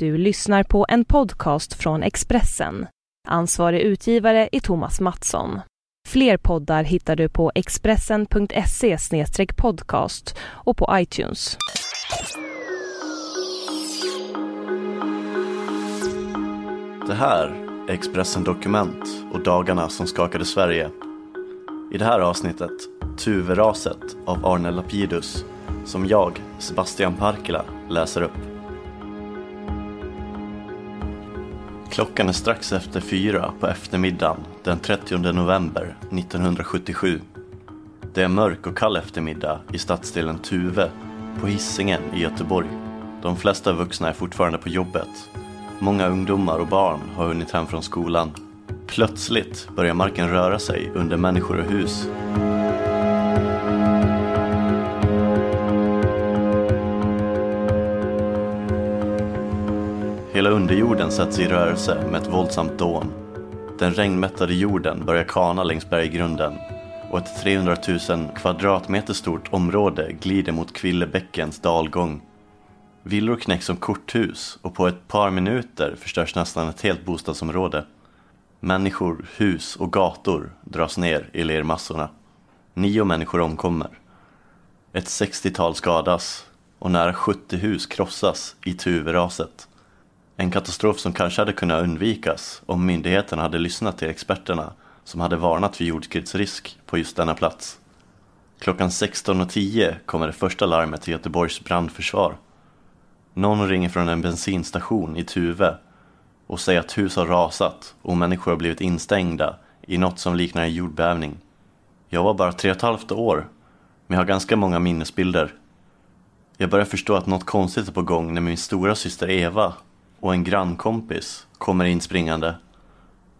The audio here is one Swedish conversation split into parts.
Du lyssnar på en podcast från Expressen. Ansvarig utgivare är Thomas Mattsson. Fler poddar hittar du på expressen.se podcast och på iTunes. Det här är Expressen Dokument och dagarna som skakade Sverige. I det här avsnittet Tuveraset av Arne Lapidus som jag, Sebastian Parkila, läser upp. Klockan är strax efter fyra på eftermiddagen den 30 november 1977. Det är mörk och kall eftermiddag i stadsdelen Tuve på Hisingen i Göteborg. De flesta vuxna är fortfarande på jobbet. Många ungdomar och barn har hunnit hem från skolan. Plötsligt börjar marken röra sig under människor och hus. Hela underjorden sätts i rörelse med ett våldsamt dån. Den regnmättade jorden börjar kana längs berggrunden och ett 300 000 kvadratmeter stort område glider mot Kvillebäckens dalgång. Villor knäcks som korthus och på ett par minuter förstörs nästan ett helt bostadsområde. Människor, hus och gator dras ner i lermassorna. Nio människor omkommer. Ett 60-tal skadas och nära 70 hus krossas i Tuveraset. En katastrof som kanske hade kunnat undvikas om myndigheterna hade lyssnat till experterna som hade varnat för jordskredsrisk på just denna plats. Klockan 16.10 kommer det första larmet till Göteborgs brandförsvar. Någon ringer från en bensinstation i Tuve och säger att hus har rasat och människor har blivit instängda i något som liknar en jordbävning. Jag var bara tre och ett halvt år, men jag har ganska många minnesbilder. Jag börjar förstå att något konstigt är på gång när min stora syster Eva och en grannkompis kommer in springande.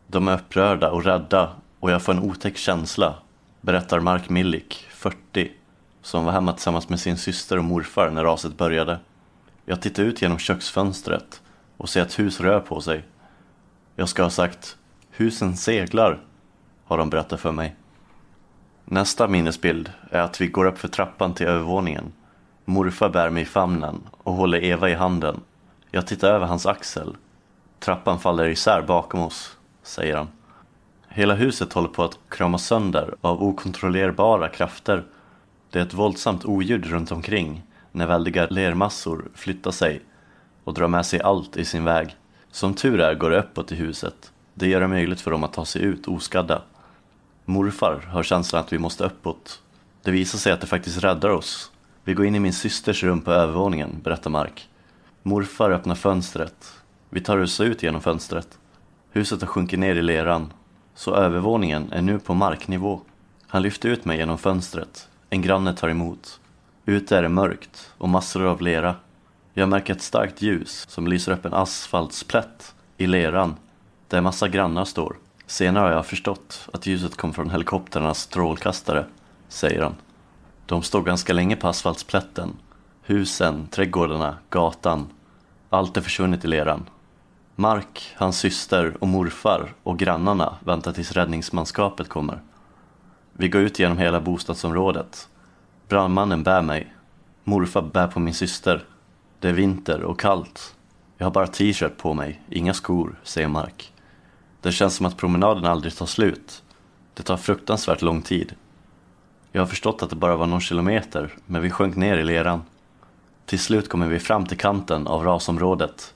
De är upprörda och rädda och jag får en otäck känsla, berättar Mark Millik, 40, som var hemma tillsammans med sin syster och morfar när raset började. Jag tittar ut genom köksfönstret och ser att hus rör på sig. Jag ska ha sagt ”husen seglar”, har de berättat för mig. Nästa minnesbild är att vi går upp för trappan till övervåningen. Morfar bär mig i famnen och håller Eva i handen jag tittar över hans axel. Trappan faller isär bakom oss, säger han. Hela huset håller på att kramas sönder av okontrollerbara krafter. Det är ett våldsamt oljud runt omkring när väldiga lermassor flyttar sig och drar med sig allt i sin väg. Som tur är går det uppåt i huset. Det gör det möjligt för dem att ta sig ut oskadda. Morfar har känslan att vi måste uppåt. Det visar sig att det faktiskt räddar oss. Vi går in i min systers rum på övervåningen, berättar Mark. Morfar öppnar fönstret. Vi tar oss ut genom fönstret. Huset har sjunkit ner i leran, så övervåningen är nu på marknivå. Han lyfter ut mig genom fönstret. En granne tar emot. Ute är det mörkt och massor av lera. Jag märker ett starkt ljus som lyser upp en asfaltsplätt i leran där massa grannar står. Senare har jag förstått att ljuset kom från helikopternas strålkastare, säger han. De står ganska länge på asfaltsplätten Husen, trädgårdarna, gatan. Allt är försvunnet i leran. Mark, hans syster och morfar och grannarna väntar tills räddningsmanskapet kommer. Vi går ut genom hela bostadsområdet. Brandmannen bär mig. Morfar bär på min syster. Det är vinter och kallt. Jag har bara t-shirt på mig, inga skor, säger Mark. Det känns som att promenaden aldrig tar slut. Det tar fruktansvärt lång tid. Jag har förstått att det bara var någon kilometer, men vi sjönk ner i leran. Till slut kommer vi fram till kanten av rasområdet.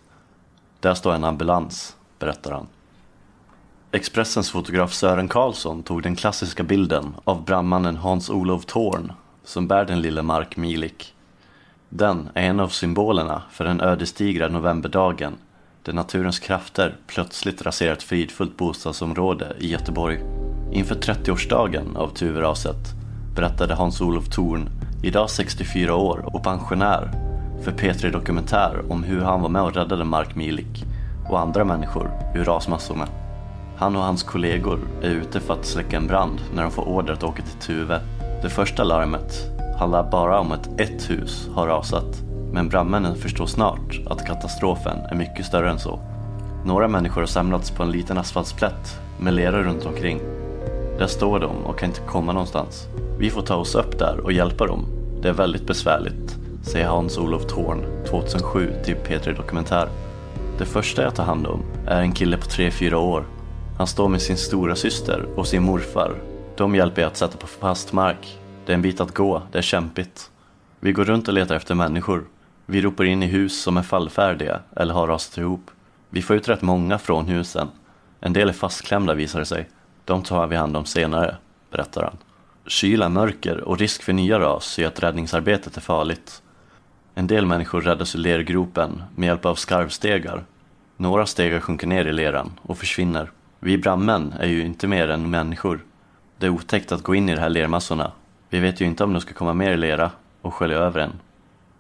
Där står en ambulans, berättar han. Expressens fotograf Sören Karlsson tog den klassiska bilden av brandmannen Hans-Olof Thorn som bär den lille Mark Milik. Den är en av symbolerna för den ödesdigra novemberdagen där naturens krafter plötsligt raserar ett fridfullt bostadsområde i Göteborg. Inför 30-årsdagen av Tuveraset berättade Hans-Olof Thorn, idag 64 år och pensionär, för P3 Dokumentär om hur han var med och räddade Mark Milik och andra människor ur rasmassorna. Han och hans kollegor är ute för att släcka en brand när de får order att åka till Tuve. Det första larmet handlar bara om att ett hus har rasat men brandmännen förstår snart att katastrofen är mycket större än så. Några människor har samlats på en liten asfaltsplätt med lera runt omkring. Där står de och kan inte komma någonstans. Vi får ta oss upp där och hjälpa dem. Det är väldigt besvärligt säger Hans-Olof Thorn 2007 till P3 Dokumentär. Det första jag tar hand om är en kille på 3-4 år. Han står med sin stora syster och sin morfar. De hjälper jag att sätta på fast mark. Det är en bit att gå, det är kämpigt. Vi går runt och letar efter människor. Vi ropar in i hus som är fallfärdiga eller har rasat ihop. Vi får ut rätt många från husen. En del är fastklämda visar det sig. De tar vi hand om senare, berättar han. Kyla, mörker och risk för nya ras gör att räddningsarbetet är farligt. En del människor räddas ur lergropen med hjälp av skarvstegar. Några stegar sjunker ner i leran och försvinner. Vi brandmän är ju inte mer än människor. Det är otäckt att gå in i de här lermassorna. Vi vet ju inte om de ska komma mer i lera och skölja över en.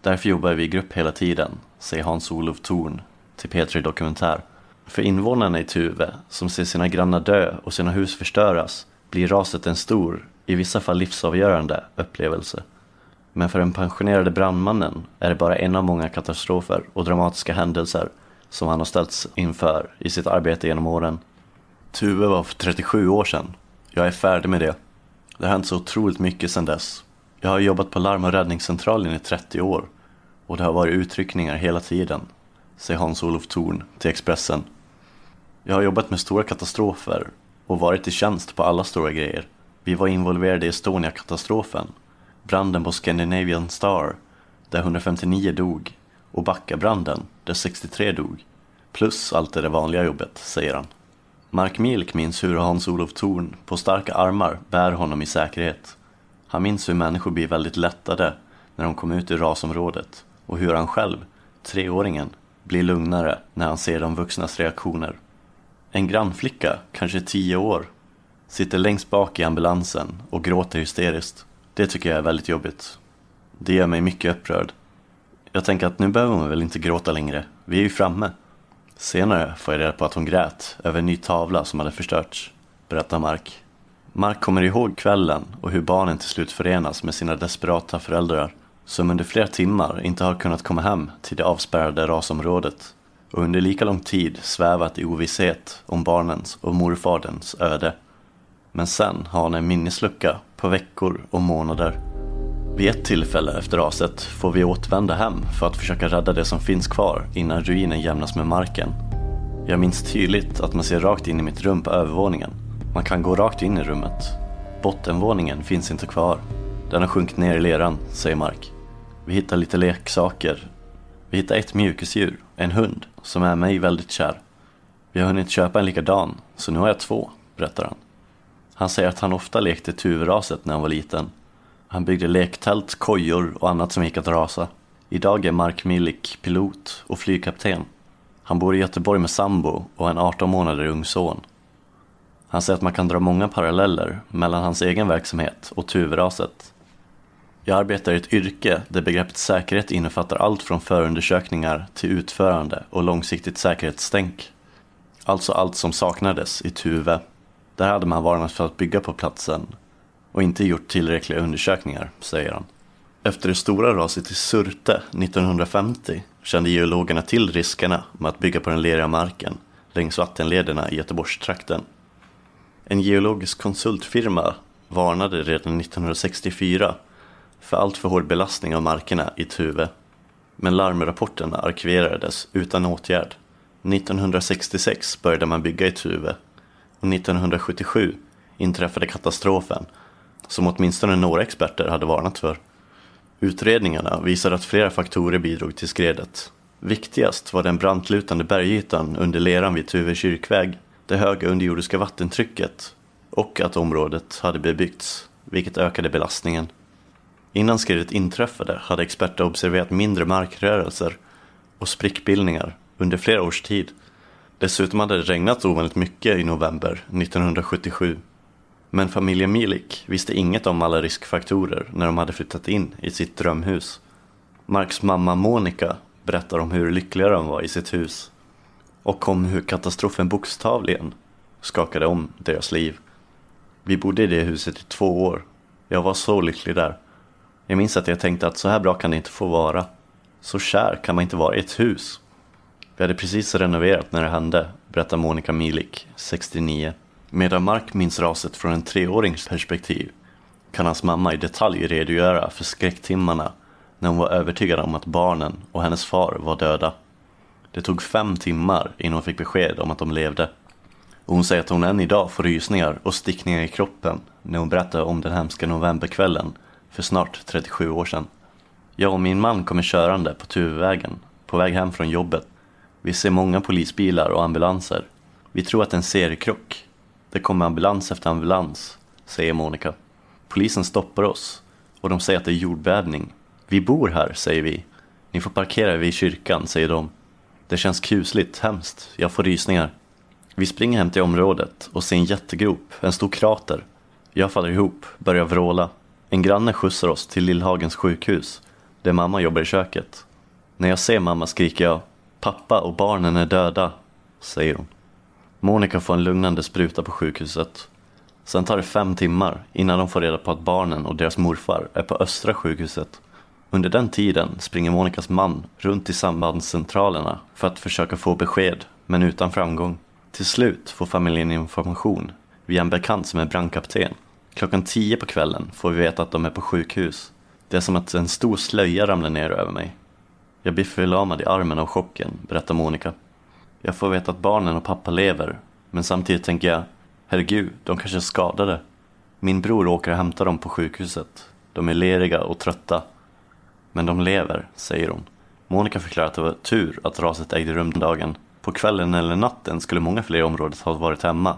Därför jobbar vi i grupp hela tiden, säger Hans-Olof Thorn till p Dokumentär. För invånarna i Tuve, som ser sina grannar dö och sina hus förstöras, blir raset en stor, i vissa fall livsavgörande, upplevelse. Men för den pensionerade brandmannen är det bara en av många katastrofer och dramatiska händelser som han har ställts inför i sitt arbete genom åren. Tuve var för 37 år sedan. Jag är färdig med det. Det har hänt så otroligt mycket sedan dess. Jag har jobbat på larm och räddningscentralen i 30 år och det har varit utryckningar hela tiden, säger Hans-Olof Thorn till Expressen. Jag har jobbat med stora katastrofer och varit i tjänst på alla stora grejer. Vi var involverade i Estonia-katastrofen, branden på Scandinavian Star där 159 dog och Backabranden där 63 dog. Plus allt det där vanliga jobbet, säger han. Mark Milk minns hur Hans-Olof Thorn på starka armar bär honom i säkerhet. Han minns hur människor blir väldigt lättade när de kommer ut ur rasområdet och hur han själv, treåringen, blir lugnare när han ser de vuxnas reaktioner. En grannflicka, kanske tio år, sitter längst bak i ambulansen och gråter hysteriskt. Det tycker jag är väldigt jobbigt. Det gör mig mycket upprörd. Jag tänker att nu behöver hon väl inte gråta längre, vi är ju framme. Senare får jag reda på att hon grät över en ny tavla som hade förstörts, berättar Mark. Mark kommer ihåg kvällen och hur barnen till slut förenas med sina desperata föräldrar som under flera timmar inte har kunnat komma hem till det avspärrade rasområdet och under lika lång tid svävat i ovisshet om barnens och morfaderns öde. Men sen har han en minneslucka på veckor och månader. Vid ett tillfälle efter raset får vi återvända hem för att försöka rädda det som finns kvar innan ruinen jämnas med marken. Jag minns tydligt att man ser rakt in i mitt rum på övervåningen. Man kan gå rakt in i rummet. Bottenvåningen finns inte kvar. Den har sjunkit ner i leran, säger Mark. Vi hittar lite leksaker. Vi hittar ett mjukisdjur, en hund, som är mig väldigt kär. Vi har hunnit köpa en likadan, så nu har jag två, berättar han. Han säger att han ofta lekte tuveraset när han var liten. Han byggde lektält, kojor och annat som gick att rasa. Idag är Mark Milik pilot och flygkapten. Han bor i Göteborg med sambo och en 18 månader ung son. Han säger att man kan dra många paralleller mellan hans egen verksamhet och tuveraset. Jag arbetar i ett yrke där begreppet säkerhet innefattar allt från förundersökningar till utförande och långsiktigt säkerhetstänk. Alltså allt som saknades i Tuve. Där hade man varnat för att bygga på platsen och inte gjort tillräckliga undersökningar, säger han. Efter det stora raset i Surte 1950 kände geologerna till riskerna med att bygga på den leriga marken längs vattenlederna i Göteborgstrakten. En geologisk konsultfirma varnade redan 1964 för alltför hård belastning av markerna i Tuve. Men larmrapporterna arkiverades utan åtgärd. 1966 började man bygga i Tuve och 1977 inträffade katastrofen som åtminstone några experter hade varnat för. Utredningarna visade att flera faktorer bidrog till skredet. Viktigast var den brantlutande bergytan under leran vid Tuve kyrkväg, det höga underjordiska vattentrycket och att området hade bebyggts, vilket ökade belastningen. Innan skredet inträffade hade experter observerat mindre markrörelser och sprickbildningar under flera års tid. Dessutom hade det regnat ovanligt mycket i november 1977. Men familjen Milik visste inget om alla riskfaktorer när de hade flyttat in i sitt drömhus. Marks mamma Monica berättar om hur lyckliga de var i sitt hus och om hur katastrofen bokstavligen skakade om deras liv. Vi bodde i det huset i två år. Jag var så lycklig där. Jag minns att jag tänkte att så här bra kan det inte få vara. Så kär kan man inte vara i ett hus. Vi hade precis renoverat när det hände, berättar Monica Milik, 69. Medan Mark minns raset från en treårings perspektiv kan hans mamma i detalj redogöra för skräcktimmarna när hon var övertygad om att barnen och hennes far var döda. Det tog fem timmar innan hon fick besked om att de levde. Och hon säger att hon än idag får rysningar och stickningar i kroppen när hon berättar om den hemska novemberkvällen för snart 37 år sedan. Jag och min man kommer körande på Tuvevägen på väg hem från jobbet. Vi ser många polisbilar och ambulanser. Vi tror att det är en seriekrock. Det kommer ambulans efter ambulans, säger Monica. Polisen stoppar oss och de säger att det är jordbävning. Vi bor här, säger vi. Ni får parkera vid kyrkan, säger de. Det känns kusligt, hemskt. Jag får rysningar. Vi springer hem till området och ser en jättegrop, en stor krater. Jag faller ihop, börjar vråla. En granne skjutsar oss till Lillhagens sjukhus, där mamma jobbar i köket. När jag ser mamma skriker jag Pappa och barnen är döda, säger hon. Monica får en lugnande spruta på sjukhuset. Sen tar det fem timmar innan de får reda på att barnen och deras morfar är på Östra sjukhuset. Under den tiden springer Monicas man runt i sambandscentralerna för att försöka få besked, men utan framgång. Till slut får familjen information via en bekant som är brandkapten. Klockan tio på kvällen får vi veta att de är på sjukhus. Det är som att en stor slöja ramlar ner över mig. Jag blir förlamad i armen av chocken, berättar Monica. Jag får veta att barnen och pappa lever, men samtidigt tänker jag, herregud, de kanske är skadade. Min bror åker och hämtar dem på sjukhuset. De är leriga och trötta. Men de lever, säger hon. Monica förklarar att det var tur att raset ägde rum den dagen. På kvällen eller natten skulle många fler i området ha varit hemma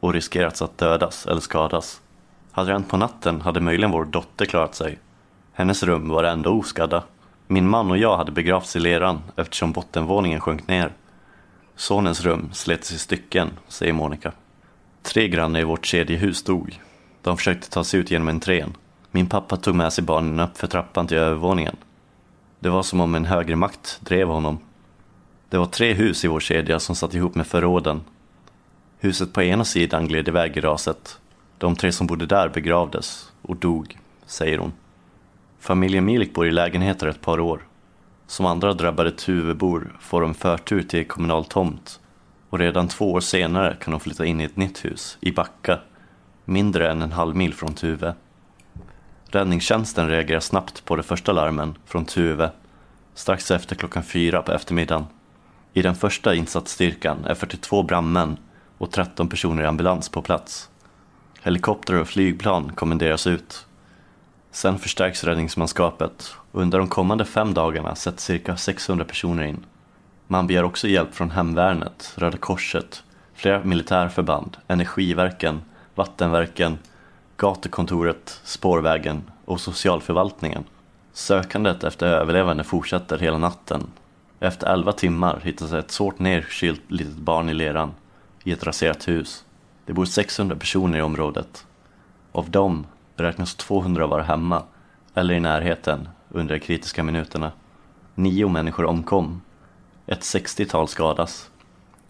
och riskerats att dödas eller skadas. Hade det hänt på natten hade möjligen vår dotter klarat sig. Hennes rum var ändå oskadda. Min man och jag hade begravts i leran eftersom bottenvåningen sjönk ner. Sonens rum slets i stycken, säger Monica. Tre grannar i vårt kedjehus dog. De försökte ta sig ut genom entrén. Min pappa tog med sig barnen upp för trappan till övervåningen. Det var som om en högre makt drev honom. Det var tre hus i vår kedja som satt ihop med förråden. Huset på ena sidan gled iväg i raset. De tre som bodde där begravdes och dog, säger hon. Familjen Milik bor i lägenheter ett par år. Som andra drabbade Tuvebor får de förtur till kommunal tomt och redan två år senare kan de flytta in i ett nytt hus i Backa, mindre än en halv mil från Tuve. Räddningstjänsten reagerar snabbt på de första larmen från Tuve strax efter klockan fyra på eftermiddagen. I den första insatsstyrkan är 42 brandmän och 13 personer i ambulans på plats. Helikoptrar och flygplan kommenderas ut. Sen förstärks räddningsmanskapet och under de kommande fem dagarna sätts cirka 600 personer in. Man begär också hjälp från Hemvärnet, Röda Korset, flera militärförband, Energiverken, Vattenverken, Gatukontoret, Spårvägen och Socialförvaltningen. Sökandet efter överlevande fortsätter hela natten. Efter elva timmar hittas ett svårt nedkylt litet barn i leran i ett raserat hus. Det bor 600 personer i området. Av dem beräknas 200 vara hemma eller i närheten under de kritiska minuterna. Nio människor omkom. Ett 60-tal skadas.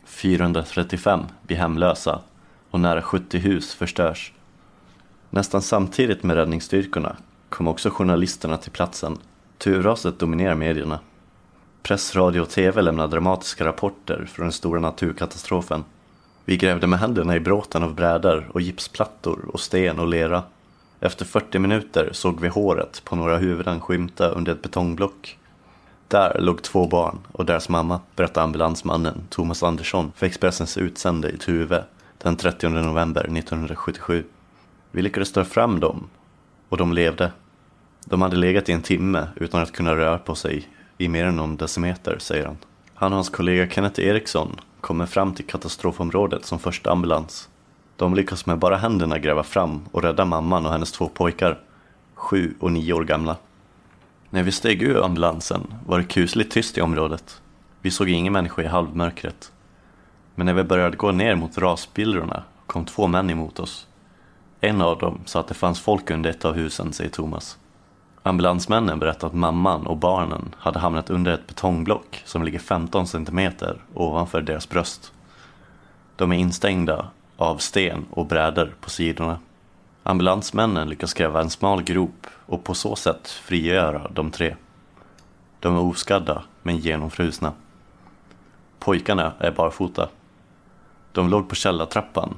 435 blir hemlösa och nära 70 hus förstörs. Nästan samtidigt med räddningsstyrkorna kom också journalisterna till platsen. Turraset dominerar medierna. Press, radio och tv lämnar dramatiska rapporter från den stora naturkatastrofen. Vi grävde med händerna i bråten av brädor och gipsplattor och sten och lera. Efter 40 minuter såg vi håret på några huvuden skymta under ett betongblock. Där låg två barn och deras mamma, berättade ambulansmannen Thomas Andersson för Expressens utsände i Tuve den 30 november 1977. Vi lyckades ta fram dem och de levde. De hade legat i en timme utan att kunna röra på sig i mer än någon decimeter, säger han. Han och hans kollega Kenneth Eriksson kommer fram till katastrofområdet som första ambulans. De lyckas med bara händerna gräva fram och rädda mamman och hennes två pojkar, sju och nio år gamla. När vi steg ur ambulansen var det kusligt tyst i området. Vi såg ingen människa i halvmörkret. Men när vi började gå ner mot rasbildrorna kom två män emot oss. En av dem sa att det fanns folk under ett av husen, säger Thomas. Ambulansmännen berättade att mamman och barnen hade hamnat under ett betongblock som ligger 15 centimeter ovanför deras bröst. De är instängda av sten och brädor på sidorna. Ambulansmännen lyckas gräva en smal grop och på så sätt frigöra de tre. De är oskadda men genomfrusna. Pojkarna är barfota. De låg på källartrappan.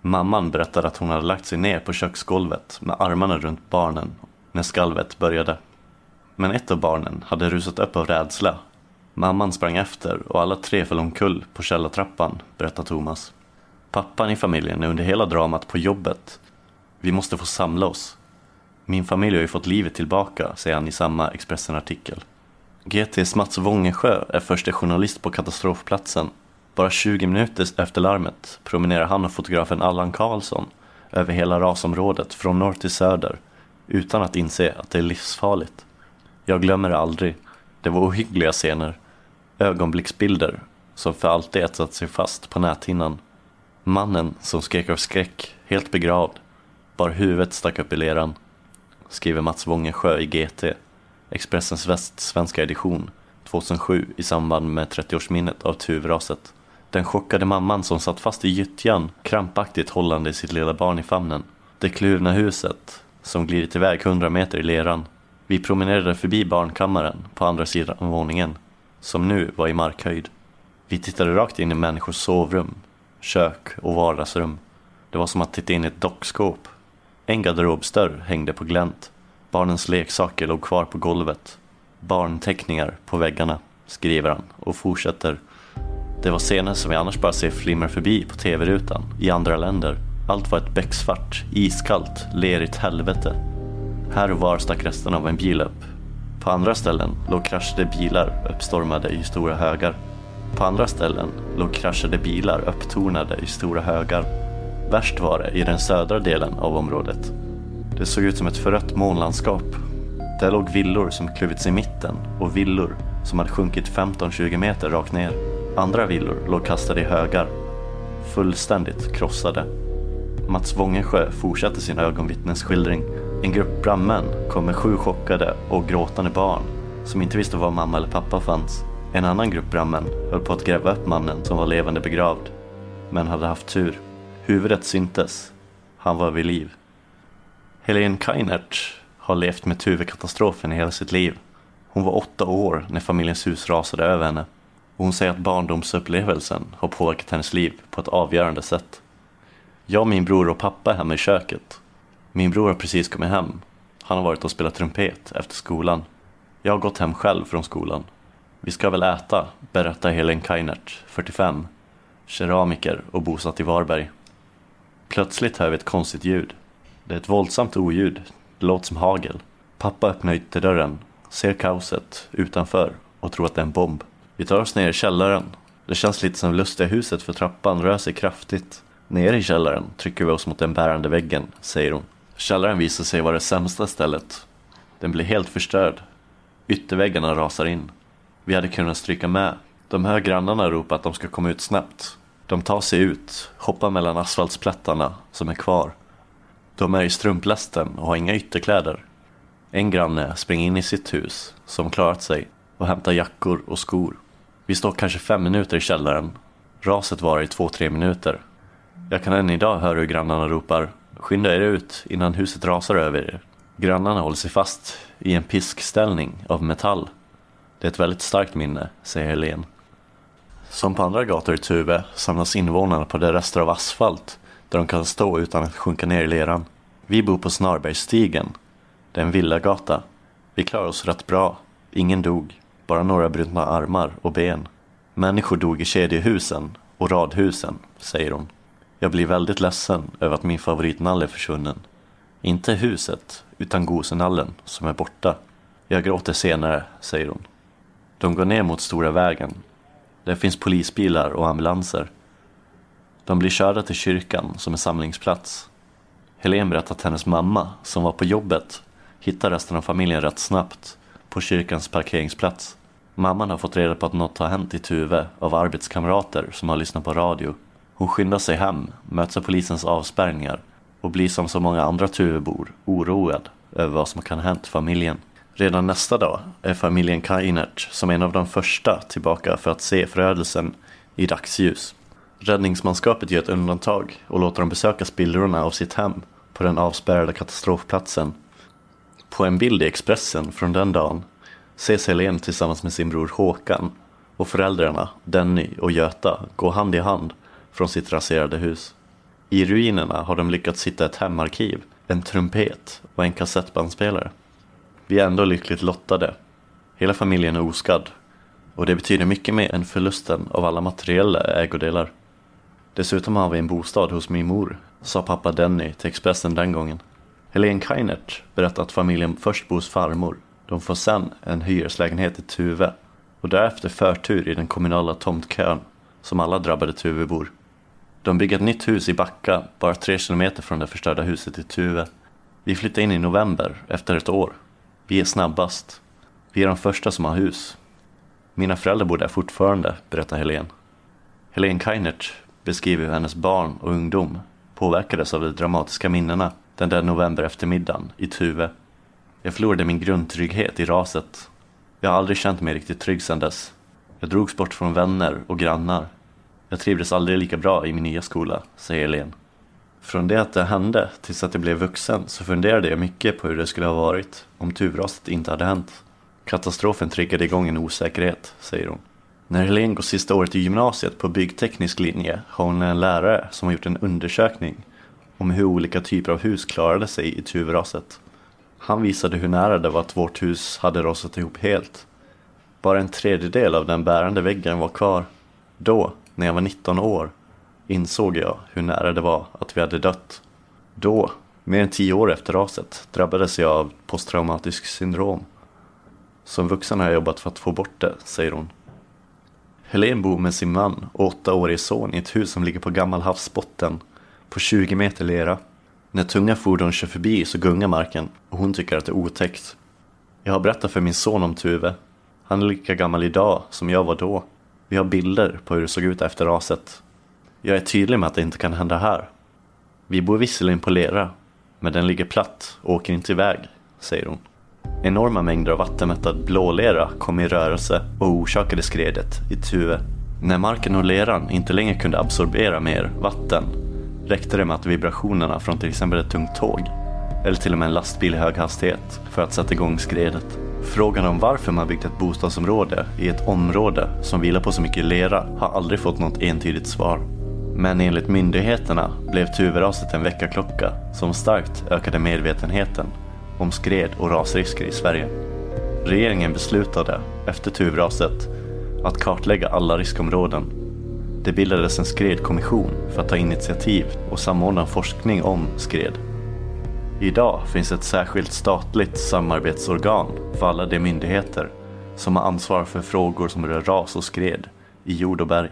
Mamman berättade att hon hade lagt sig ner på köksgolvet med armarna runt barnen när skalvet började. Men ett av barnen hade rusat upp av rädsla Mamman sprang efter och alla tre föll omkull på källartrappan, berättar Thomas. Pappan i familjen är under hela dramat på jobbet. Vi måste få samla oss. Min familj har ju fått livet tillbaka, säger han i samma Expressen-artikel. GTs Mats Wångesjö är första journalist på katastrofplatsen. Bara 20 minuter efter larmet promenerar han och fotografen Allan Karlsson över hela rasområdet från norr till söder utan att inse att det är livsfarligt. Jag glömmer det aldrig. Det var ohyggliga scener. Ögonblicksbilder som för alltid etsat sig fast på näthinnan. Mannen som skrek av skräck, helt begravd, bar huvudet stack upp i leran. Skriver Mats Wångesjö i GT, Expressens västsvenska edition 2007 i samband med 30-årsminnet av tuvraset. Den chockade mamman som satt fast i gyttjan, krampaktigt hållande sitt lilla barn i famnen. Det kluvna huset, som glidit iväg hundra meter i leran. Vi promenerade förbi barnkammaren på andra sidan våningen, som nu var i markhöjd. Vi tittade rakt in i människors sovrum, kök och vardagsrum. Det var som att titta in i ett dockskåp. En garderobsdörr hängde på glänt. Barnens leksaker låg kvar på golvet. Barnteckningar på väggarna, skriver han och fortsätter. Det var scener som vi annars bara ser flimra förbi på tv-rutan i andra länder. Allt var ett becksvart, iskallt, lerigt helvete. Här och var stack resten av en bil upp. På andra ställen låg kraschade bilar uppstormade i stora högar. På andra ställen låg kraschade bilar upptornade i stora högar. Värst var det i den södra delen av området. Det såg ut som ett förött månlandskap. Där låg villor som kluvits i mitten och villor som hade sjunkit 15-20 meter rakt ner. Andra villor låg kastade i högar. Fullständigt krossade. Mats Wångesjö fortsatte sin ögonvittnesskildring. En grupp brandmän kom med sju chockade och gråtande barn som inte visste var mamma eller pappa fanns. En annan grupp brandmän höll på att gräva upp mannen som var levande begravd, men hade haft tur. Huvudet syntes. Han var vid liv. Helene Kainert har levt med Tuvekatastrofen i hela sitt liv. Hon var åtta år när familjens hus rasade över henne. Och hon säger att barndomsupplevelsen har påverkat hennes liv på ett avgörande sätt. Jag, min bror och pappa är hemma i köket. Min bror har precis kommit hem. Han har varit och spelat trumpet efter skolan. Jag har gått hem själv från skolan. Vi ska väl äta, berättar Helen Kainert, 45, keramiker och bosatt i Varberg. Plötsligt hör vi ett konstigt ljud. Det är ett våldsamt oljud. Det låter som hagel. Pappa öppnar ytterdörren, ser kaoset utanför och tror att det är en bomb. Vi tar oss ner i källaren. Det känns lite som lustiga huset för trappan rör sig kraftigt. Nere i källaren trycker vi oss mot den bärande väggen, säger hon. Källaren visar sig vara det sämsta stället. Den blir helt förstörd. Ytterväggarna rasar in. Vi hade kunnat stryka med. De hör grannarna ropa att de ska komma ut snabbt. De tar sig ut, hoppar mellan asfaltsplättarna som är kvar. De är i strumplästen och har inga ytterkläder. En granne springer in i sitt hus, som klarat sig, och hämtar jackor och skor. Vi står kanske fem minuter i källaren. Raset varar i två, tre minuter. Jag kan än idag höra hur grannarna ropar Skynda er ut innan huset rasar över er. Grannarna håller sig fast i en piskställning av metall. Det är ett väldigt starkt minne, säger Helen. Som på andra gator i Tuve samlas invånarna på de rester av asfalt där de kan stå utan att sjunka ner i leran. Vi bor på Snarbergsstigen. Det är en villagata. Vi klarar oss rätt bra. Ingen dog, bara några brutna armar och ben. Människor dog i kedjehusen och radhusen, säger hon. Jag blir väldigt ledsen över att min favoritnalle är försvunnen. Inte huset, utan gosenallen som är borta. Jag gråter senare, säger hon. De går ner mot stora vägen. Där finns polisbilar och ambulanser. De blir körda till kyrkan som är samlingsplats. Helen berättar att hennes mamma, som var på jobbet, hittar resten av familjen rätt snabbt på kyrkans parkeringsplats. Mamman har fått reda på att något har hänt i Tuve av arbetskamrater som har lyssnat på radio. Hon skyndar sig hem, möts av polisens avspärrningar och blir som så många andra Tuvebor oroad över vad som kan ha hänt familjen. Redan nästa dag är familjen Kainert som en av de första tillbaka för att se förödelsen i dagsljus. Räddningsmanskapet gör ett undantag och låter dem besöka spillrorna av sitt hem på den avspärrade katastrofplatsen. På en bild i Expressen från den dagen ses Helen tillsammans med sin bror Håkan och föräldrarna Denny och Göta gå hand i hand från sitt raserade hus. I ruinerna har de lyckats hitta ett hemarkiv, en trumpet och en kassettbandspelare. Vi är ändå lyckligt lottade. Hela familjen är oskadd. Och det betyder mycket mer än förlusten av alla materiella ägodelar. Dessutom har vi en bostad hos min mor, sa pappa Denny till Expressen den gången. Helene Kainert berättade att familjen först bor hos farmor. De får sen en hyreslägenhet i Tuve och därefter förtur i den kommunala tomtkön som alla drabbade Tuvebor. De bygger ett nytt hus i Backa, bara tre kilometer från det förstörda huset i Tuve. Vi flyttade in i november, efter ett år. Vi är snabbast. Vi är de första som har hus. Mina föräldrar bor där fortfarande, berättar Helene. Helene Kainert beskriver hur hennes barn och ungdom påverkades av de dramatiska minnena den där november eftermiddagen i Tuve. Jag förlorade min grundtrygghet i raset. Jag har aldrig känt mig riktigt trygg sedan dess. Jag drogs bort från vänner och grannar. Jag trivdes aldrig lika bra i min nya skola, säger Helene. Från det att det hände tills att jag blev vuxen så funderade jag mycket på hur det skulle ha varit om tuvraset inte hade hänt. Katastrofen triggade igång en osäkerhet, säger hon. När Helene går sista året i gymnasiet på byggteknisk linje har hon en lärare som har gjort en undersökning om hur olika typer av hus klarade sig i tuvraset. Han visade hur nära det var att vårt hus hade rasat ihop helt. Bara en tredjedel av den bärande väggen var kvar. Då, när jag var 19 år, insåg jag hur nära det var att vi hade dött. Då, mer än tio år efter raset, drabbades jag av posttraumatisk syndrom. Som vuxen har jag jobbat för att få bort det, säger hon. Helene bor med sin man och åttaårige son i ett hus som ligger på gammal havsbotten på 20 meter lera. När tunga fordon kör förbi så gungar marken och hon tycker att det är otäckt. Jag har berättat för min son om Tuve. Han är lika gammal idag som jag var då. Vi har bilder på hur det såg ut efter raset. Jag är tydlig med att det inte kan hända här. Vi bor visserligen på lera, men den ligger platt och åker inte iväg, säger hon. Enorma mängder av vattenmättad blålera kom i rörelse och orsakade skredet i Tuve. När marken och leran inte längre kunde absorbera mer vatten räckte det med att vibrationerna från till exempel ett tungt tåg eller till och med en lastbil i hög hastighet för att sätta igång skredet. Frågan om varför man byggt ett bostadsområde i ett område som vilar på så mycket lera har aldrig fått något entydigt svar. Men enligt myndigheterna blev Tuveraset en väckarklocka som starkt ökade medvetenheten om skred och rasrisker i Sverige. Regeringen beslutade efter Tuveraset att kartlägga alla riskområden. Det bildades en skredkommission för att ta initiativ och samordna forskning om skred. Idag finns ett särskilt statligt samarbetsorgan för alla de myndigheter som har ansvar för frågor som rör ras och skred i jord och berg.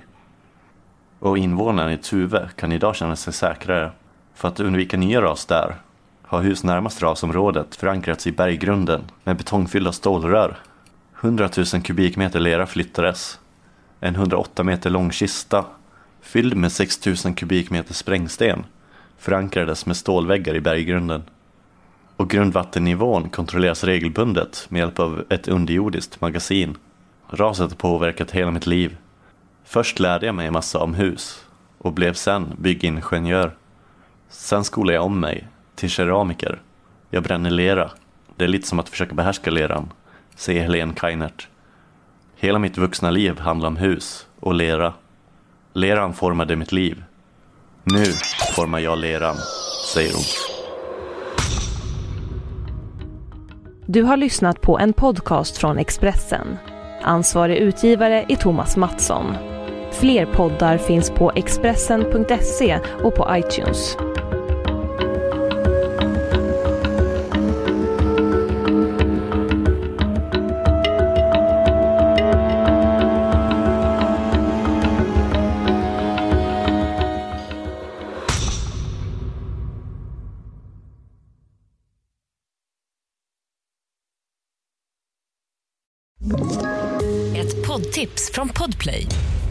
Och invånarna i Tuve kan idag känna sig säkrare. För att undvika nya ras där har hus närmast rasområdet förankrats i berggrunden med betongfyllda stålrör. 100 000 kubikmeter lera flyttades. En 108 meter lång kista fylld med 6 000 kubikmeter sprängsten förankrades med stålväggar i berggrunden. Och grundvattennivån kontrolleras regelbundet med hjälp av ett underjordiskt magasin. Raset har påverkat hela mitt liv. Först lärde jag mig en massa om hus och blev sen byggingenjör. Sen skolade jag om mig till keramiker. Jag bränner lera. Det är lite som att försöka behärska leran, säger Helene Kainert. Hela mitt vuxna liv handlar om hus och lera. Leran formade mitt liv. Nu formar jag leran, säger hon. Du har lyssnat på en podcast från Expressen. Ansvarig utgivare är Thomas Mattsson. Fler poddar finns på Expressen.se och på iTunes. Ett poddtips från Podplay.